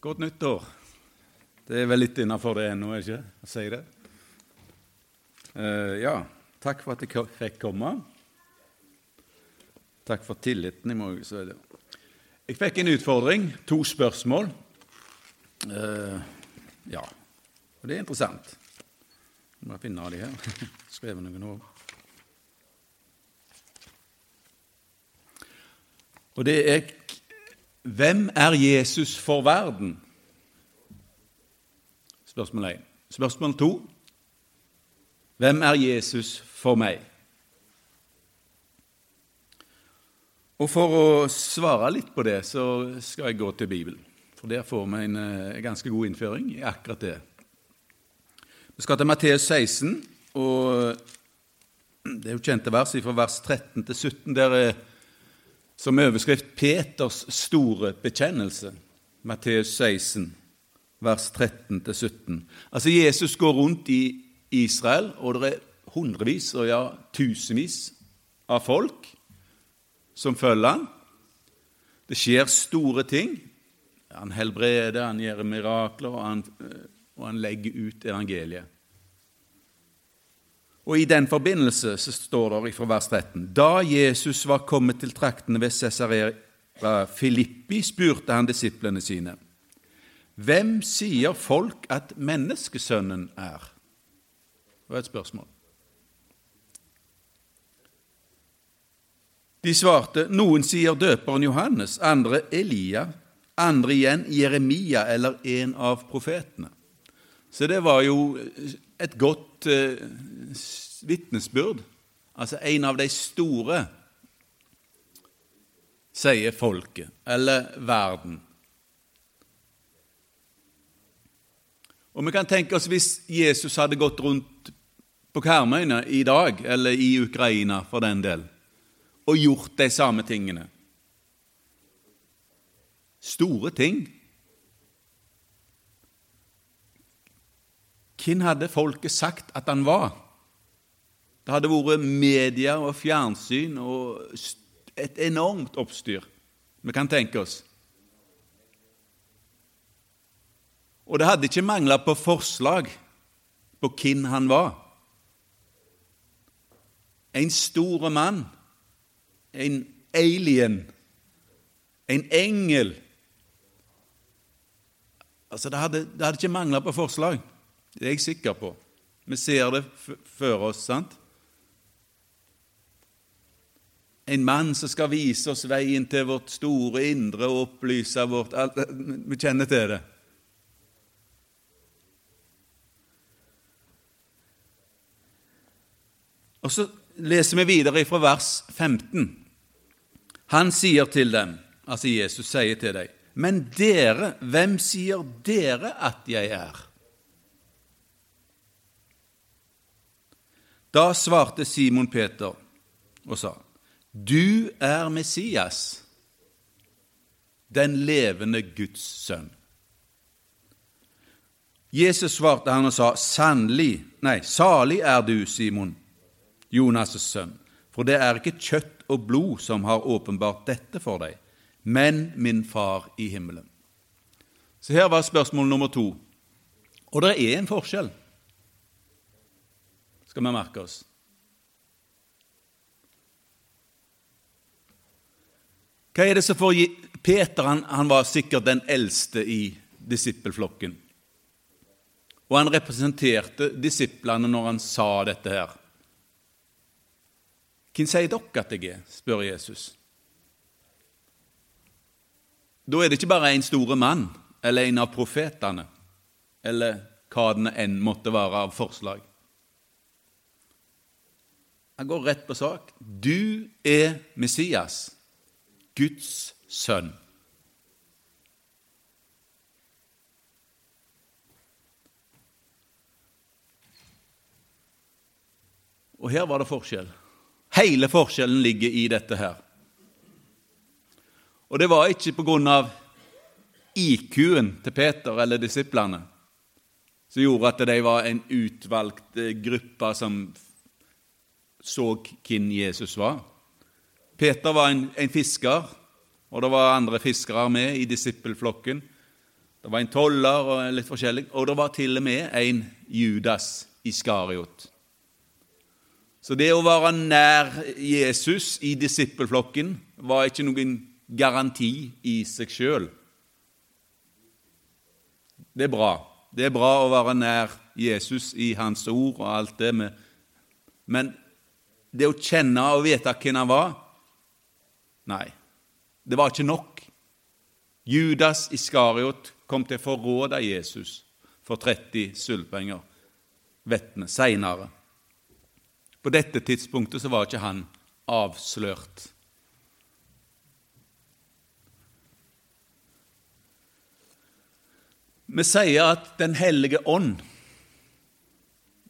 Godt nyttår. Det er vel litt innafor det ennå, ikke å si det? Uh, ja, takk for at jeg fikk komme. Takk for tilliten. Jeg, må, jeg fikk en utfordring, to spørsmål. Uh, ja, og det er interessant. Jeg må finne de her. Skrevet noen år. Og det er hvem er Jesus for verden? Spørsmål 1. Spørsmål 2. Hvem er Jesus for meg? Og For å svare litt på det, så skal jeg gå til Bibelen. For der får vi en, eh, ganske god innføring i akkurat det. Vi skal til Matteus 16, og det er jo kjente vers fra vers 13 til 17. Der er som overskrift 'Peters store bekjennelse', Matteus 16, vers 13-17. Altså, Jesus går rundt i Israel, og det er hundrevis, og ja, tusenvis av folk som følger han. Det skjer store ting. Han helbreder, han gjør mirakler, og han, og han legger ut evangeliet. Og I den forbindelse så står det fra vers 13.: Da Jesus var kommet til traktene ved Cesarea Filippi, spurte han disiplene sine. Hvem sier folk at menneskesønnen er? Det var et spørsmål. De svarte, noen sier døperen Johannes, andre Elia, andre igjen Jeremia eller en av profetene. Så det var jo et godt eh, vitnesbyrd. Altså en av de store, sier folket, eller verden. Og vi kan tenke oss hvis Jesus hadde gått rundt på Karmøyene i dag, eller i Ukraina for den del, og gjort de samme tingene. Store ting. Hvem hadde folket sagt at han var? Det hadde vært media og fjernsyn og et enormt oppstyr. Vi kan tenke oss. Og det hadde ikke mangla på forslag på hvem han var. En stor mann, en alien, en engel. Altså, Det hadde, det hadde ikke mangla på forslag. Det er jeg sikker på. Vi ser det før oss, sant? En mann som skal vise oss veien til vårt store indre og opplyse vårt alt, Vi kjenner til det. Og Så leser vi videre fra vers 15. Han sier til dem, altså Jesus sier til dem, men dere, hvem sier dere at jeg er? Da svarte Simon Peter og sa, Du er Messias, den levende Guds sønn. Jesus svarte han og sa, Sannelig, nei, salig er du, Simon, Jonas' sønn, for det er ikke kjøtt og blod som har åpenbart dette for deg, men min far i himmelen. Så her var spørsmål nummer to. Og det er en forskjell skal vi merke oss. Hva er det som får Peter han, han var sikkert den eldste i disippelflokken. Og han representerte disiplene når han sa dette her. Hvem sier dere at jeg er? spør Jesus. Da er det ikke bare en store mann eller en av profetene, eller hva det enn måtte være av forslag. Han går rett på sak. Du er Messias, Guds sønn. Og her var det forskjell. Hele forskjellen ligger i dette her. Og det var ikke av IQ-en til Peter eller disiplene som gjorde at de var en utvalgt eh, gruppe som så hvem Jesus var. Peter var en, en fisker, og det var andre fiskere med i disippelflokken. Det var en toller og litt forskjellig, og det var til og med en Judas Iskariot. Så det å være nær Jesus i disippelflokken var ikke noen garanti i seg sjøl. Det er bra. Det er bra å være nær Jesus i hans ord og alt det Men det å kjenne og vite hvem han var Nei, det var ikke nok. Judas Iskariot kom til å forråde Jesus for 30 sølvpenger, vet vi, seinere. På dette tidspunktet så var ikke han avslørt. Vi sier at Den hellige ånd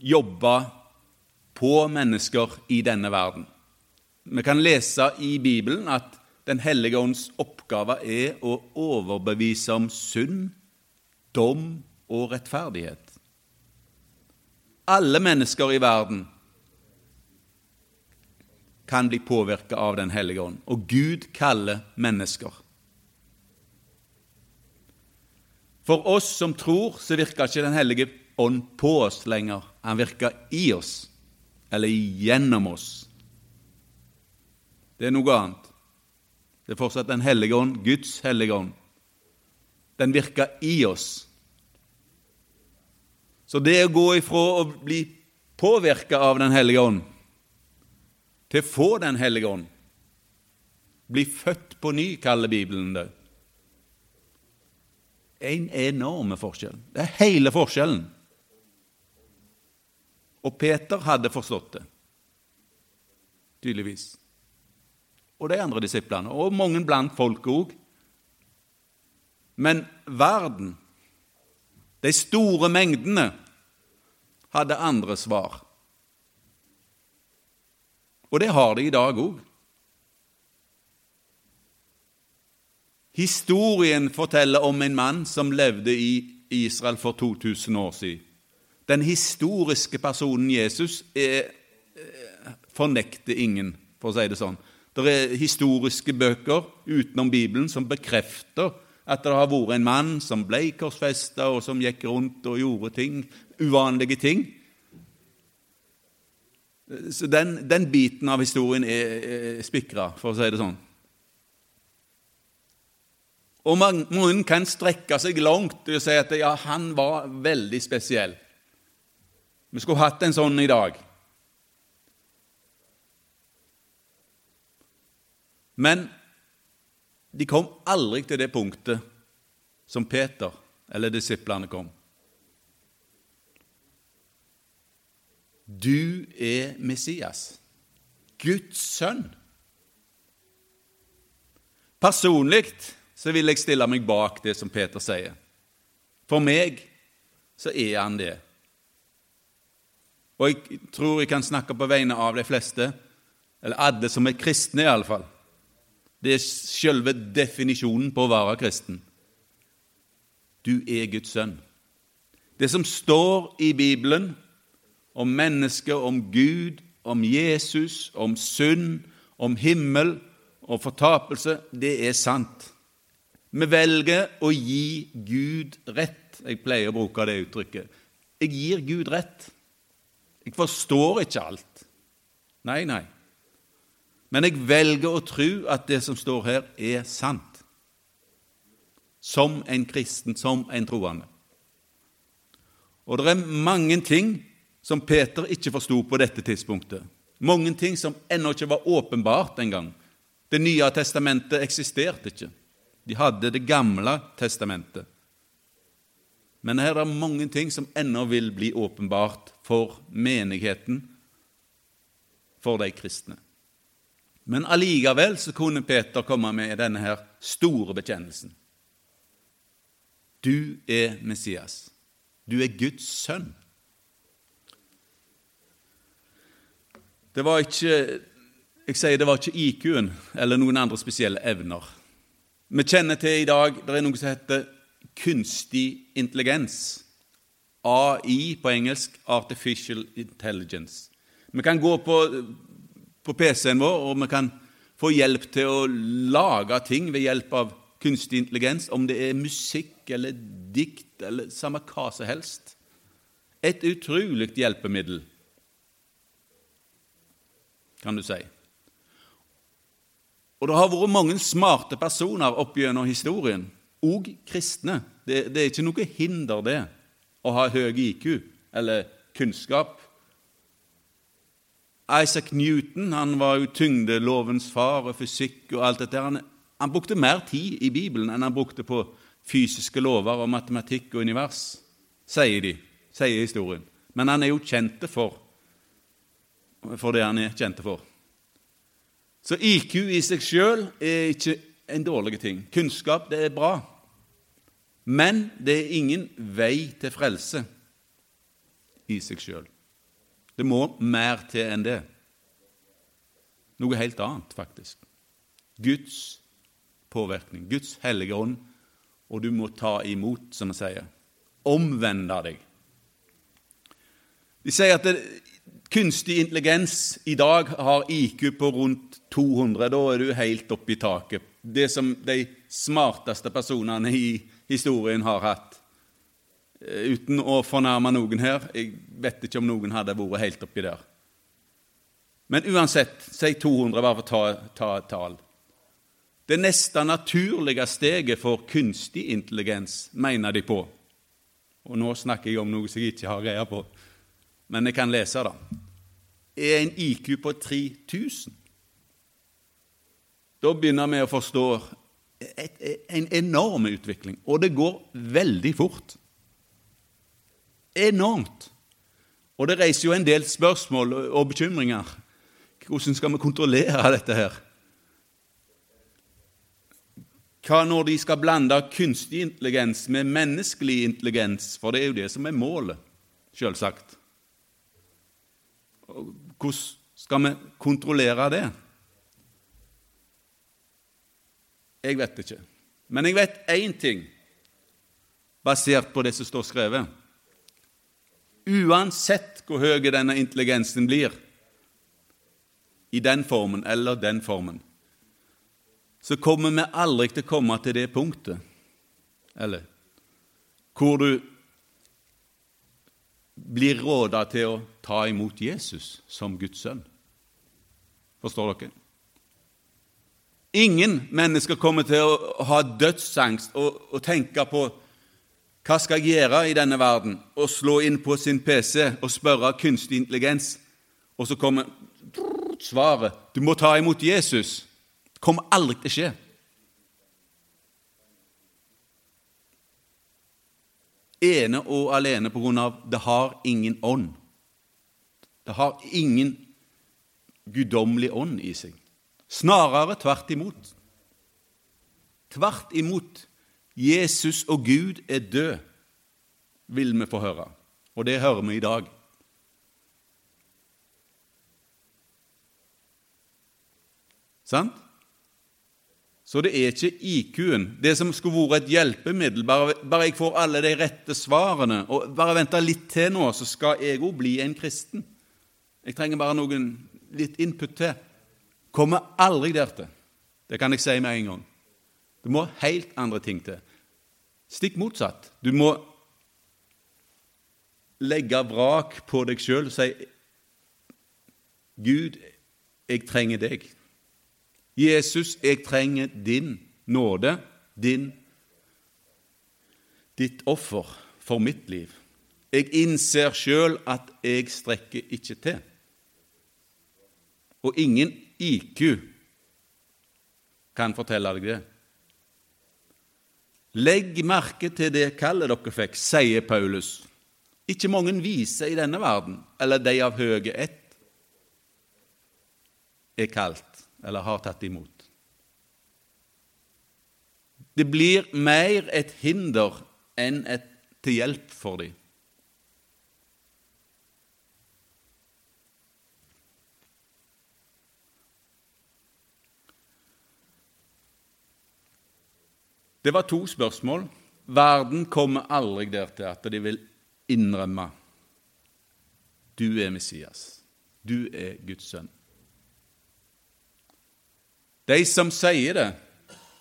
jobber på mennesker i denne verden. Vi kan lese i Bibelen at Den hellige ånds oppgave er å overbevise om synd, dom og rettferdighet. Alle mennesker i verden kan bli påvirket av Den hellige ånd, og Gud kaller mennesker. For oss som tror, så virker ikke Den hellige ånd på oss lenger. Han virker i oss, eller gjennom oss. Det er noe annet. Det er fortsatt Den hellige ånd, Guds hellige ånd. Den virker i oss. Så det å gå ifra å bli påvirka av Den hellige ånd til å få Den hellige ånd, bli født på ny, kaller Bibelen det en enorme forskjell. Det er hele forskjellen. Og Peter hadde forstått det, tydeligvis. Og de andre disiplene, og mange blant folket òg. Men verden, de store mengdene, hadde andre svar. Og det har de i dag òg. Historien forteller om en mann som levde i Israel for 2000 år siden. Den historiske personen Jesus er, eh, fornekter ingen, for å si det sånn. Det er historiske bøker utenom Bibelen som bekrefter at det har vært en mann som ble korsfesta, og som gikk rundt og gjorde ting, uvanlige ting. Så den, den biten av historien er, er spikra, for å si det sånn. Og mange kan strekke seg langt og si at ja, han var veldig spesiell. Vi skulle hatt en sånn i dag. Men de kom aldri til det punktet som Peter eller disiplene kom. Du er Messias, Guds sønn. Personlig så vil jeg stille meg bak det som Peter sier. For meg så er han det. Og jeg tror jeg kan snakke på vegne av de fleste, eller alle som er kristne, iallfall. Det er selve definisjonen på å være kristen. Du er Guds sønn. Det som står i Bibelen om mennesker, om Gud, om Jesus, om synd, om himmel og fortapelse, det er sant. Vi velger å gi Gud rett. Jeg pleier å bruke det uttrykket. Jeg gir Gud rett. Jeg forstår ikke alt. Nei, nei. Men jeg velger å tro at det som står her, er sant. Som en kristen, som en troende. Og det er mange ting som Peter ikke forsto på dette tidspunktet. Mange ting som ennå ikke var åpenbart engang. Det nye testamentet eksisterte ikke. De hadde Det gamle testamentet. Men her er det mange ting som ennå vil bli åpenbart for menigheten, for de kristne. Men allikevel så kunne Peter komme med denne her store bekjennelsen. Du er Messias. Du er Guds sønn. Det var ikke jeg sier det var ikke IQ-en eller noen andre spesielle evner vi kjenner til i dag det er noe som heter kunstig intelligens. AI på engelsk Artificial Intelligence. Vi kan gå på, på PC-en vår og vi kan få hjelp til å lage ting ved hjelp av kunstig intelligens, om det er musikk eller dikt eller samme hva som helst. Et utrolig hjelpemiddel, kan du si. Og det har vært mange smarte personer opp gjennom historien, òg kristne. Det, det, er ikke noe hinder, det, å ha høy IQ eller kunnskap. Isaac Newton han var jo tyngdelovens far og fysikk og alt dette. Han, han brukte mer tid i Bibelen enn han brukte på fysiske lover og matematikk og univers, sier de, sier historien. Men han er jo kjent for, for det han er kjent for. Så IQ i seg sjøl er ikke en dårlig ting. Kunnskap, det er bra. Men det er ingen vei til frelse i seg sjøl. Det må mer til enn det. Noe helt annet, faktisk. Guds påvirkning, Guds hellige ånd, og du må ta imot, som vi sier. Omvende deg. De sier at det, kunstig intelligens i dag har IQ på rundt 200. Da er du helt oppe i taket. Det som de smarteste personene i historien har hatt. Eh, uten å fornærme noen her. Jeg vet ikke om noen hadde vært helt oppi der. Men uansett, si 200 bare for å ta, ta et tall. Det neste naturlige steget for kunstig intelligens, mener de på. Og nå snakker jeg om noe som jeg ikke har greie på, men jeg kan lese det. Er en IQ på 3000. Da begynner vi å forstå et, en enorm utvikling, og det går veldig fort. Enormt. Og det reiser jo en del spørsmål og bekymringer. Hvordan skal vi kontrollere dette her? Hva når de skal blande kunstig intelligens med menneskelig intelligens? For det er jo det som er målet, selvsagt. Hvordan skal vi kontrollere det? Jeg vet ikke. Men jeg vet én ting basert på det som står skrevet. Uansett hvor høy denne intelligensen blir, i den formen eller den formen, så kommer vi aldri til å komme til det punktet, eller hvor du blir råda til å ta imot Jesus som Guds sønn. Forstår dere? Ingen mennesker kommer til å ha dødsangst og, og tenke på hva skal jeg gjøre i denne verden, og slå inn på sin PC og spørre kunstig intelligens, og så kommer svaret du må ta imot Jesus Det kommer aldri til å skje. Ene og alene på grunn av det har ingen ånd. Det har ingen guddommelig ånd i seg. Snarere tvert imot. Tvert imot. Jesus og Gud er død, vil vi få høre. Og det hører vi i dag. Sant? Så det er ikke IQ-en, det som skulle vært et hjelpemiddel. Bare, bare, jeg får alle de rette svarene, og bare vente litt til nå, så skal jeg òg bli en kristen. Jeg trenger bare noen litt input til. Kommer aldri der til. Det kan jeg si med en gang. Det må helt andre ting til. Stikk motsatt. Du må legge vrak på deg sjøl og si Gud, jeg trenger deg. Jesus, jeg trenger din nåde, din, ditt offer for mitt liv. Jeg innser sjøl at jeg strekker ikke til. Og ingen IQ kan fortelle deg det. Legg merke til det kallet dere fikk, sier Paulus. Ikke mange viser i denne verden, eller de av høye ett, er kalt eller har tatt imot. Det blir mer et hinder enn et til hjelp for dem. Det var to spørsmål. Verden kommer aldri der til at de vil innrømme du er Messias, du er Guds sønn. De som sier det,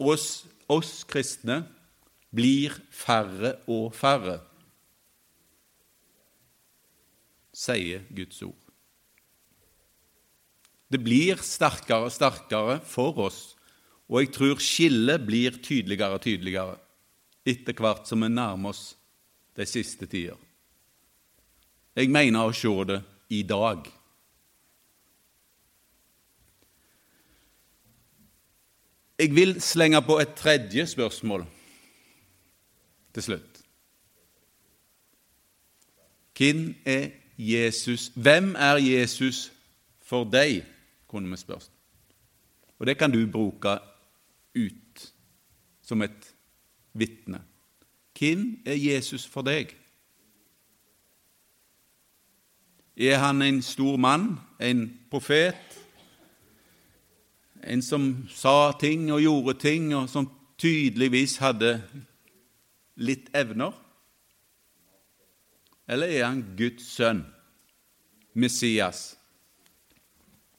oss, oss kristne blir færre og færre, sier Guds ord. Det blir sterkere og sterkere for oss, og jeg tror skillet blir tydeligere og tydeligere etter hvert som vi nærmer oss de siste tider. Jeg mener å se det i dag. Jeg vil slenge på et tredje spørsmål til slutt. Hvem er Jesus? Hvem er Jesus for deg? kunne vi spørre. Og det kan du bruke ut som et vitne. Hvem er Jesus for deg? Er han en stor mann, en profet, en som sa ting og gjorde ting, og som tydeligvis hadde litt evner? Eller er han Guds sønn, Messias,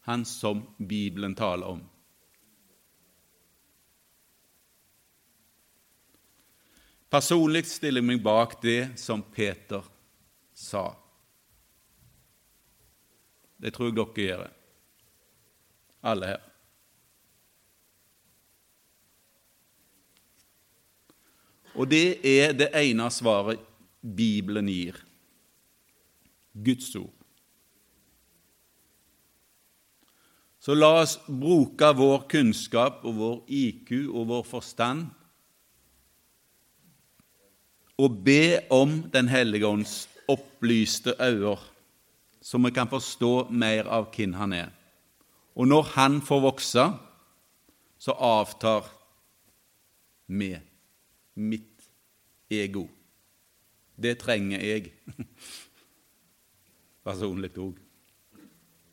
han som Bibelen taler om? Personlig stiller jeg meg bak det som Peter sa. Det tror jeg dere gjør, alle her. Og det er det ene svaret Bibelen gir Guds ord. Så la oss bruke vår kunnskap og vår IQ og vår forstand og be om Den hellige ånds opplyste øyne, så vi kan forstå mer av hvem han er. Og når han får vokse, så avtar vi, mitt ego. Det trenger jeg personlig òg.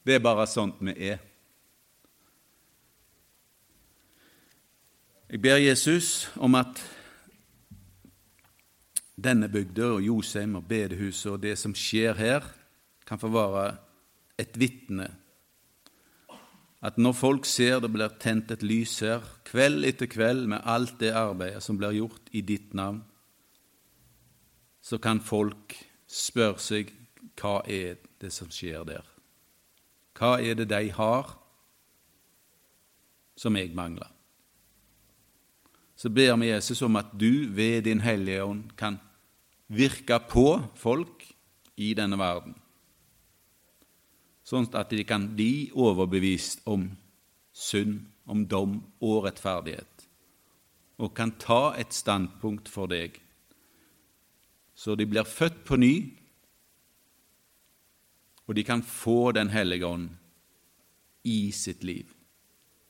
Det er bare sånt vi er. Jeg ber Jesus om at denne bygda og Josheim og bedehuset og det som skjer her, kan få være et vitne. At når folk ser det blir tent et lys her, kveld etter kveld, med alt det arbeidet som blir gjort i ditt navn, så kan folk spørre seg hva er det som skjer der? Hva er det de har som jeg mangler? Så ber vi Jesus om at du ved Din Hellige Ånd kan virke på folk i denne verden, sånn at de kan bli overbevist om synd, om dom og rettferdighet, og kan ta et standpunkt for deg, så de blir født på ny, og de kan få Den hellige ånd i sitt liv.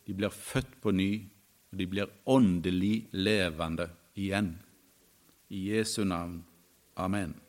De blir født på ny, og de blir åndelig levende igjen. I Jesu navn. Amen.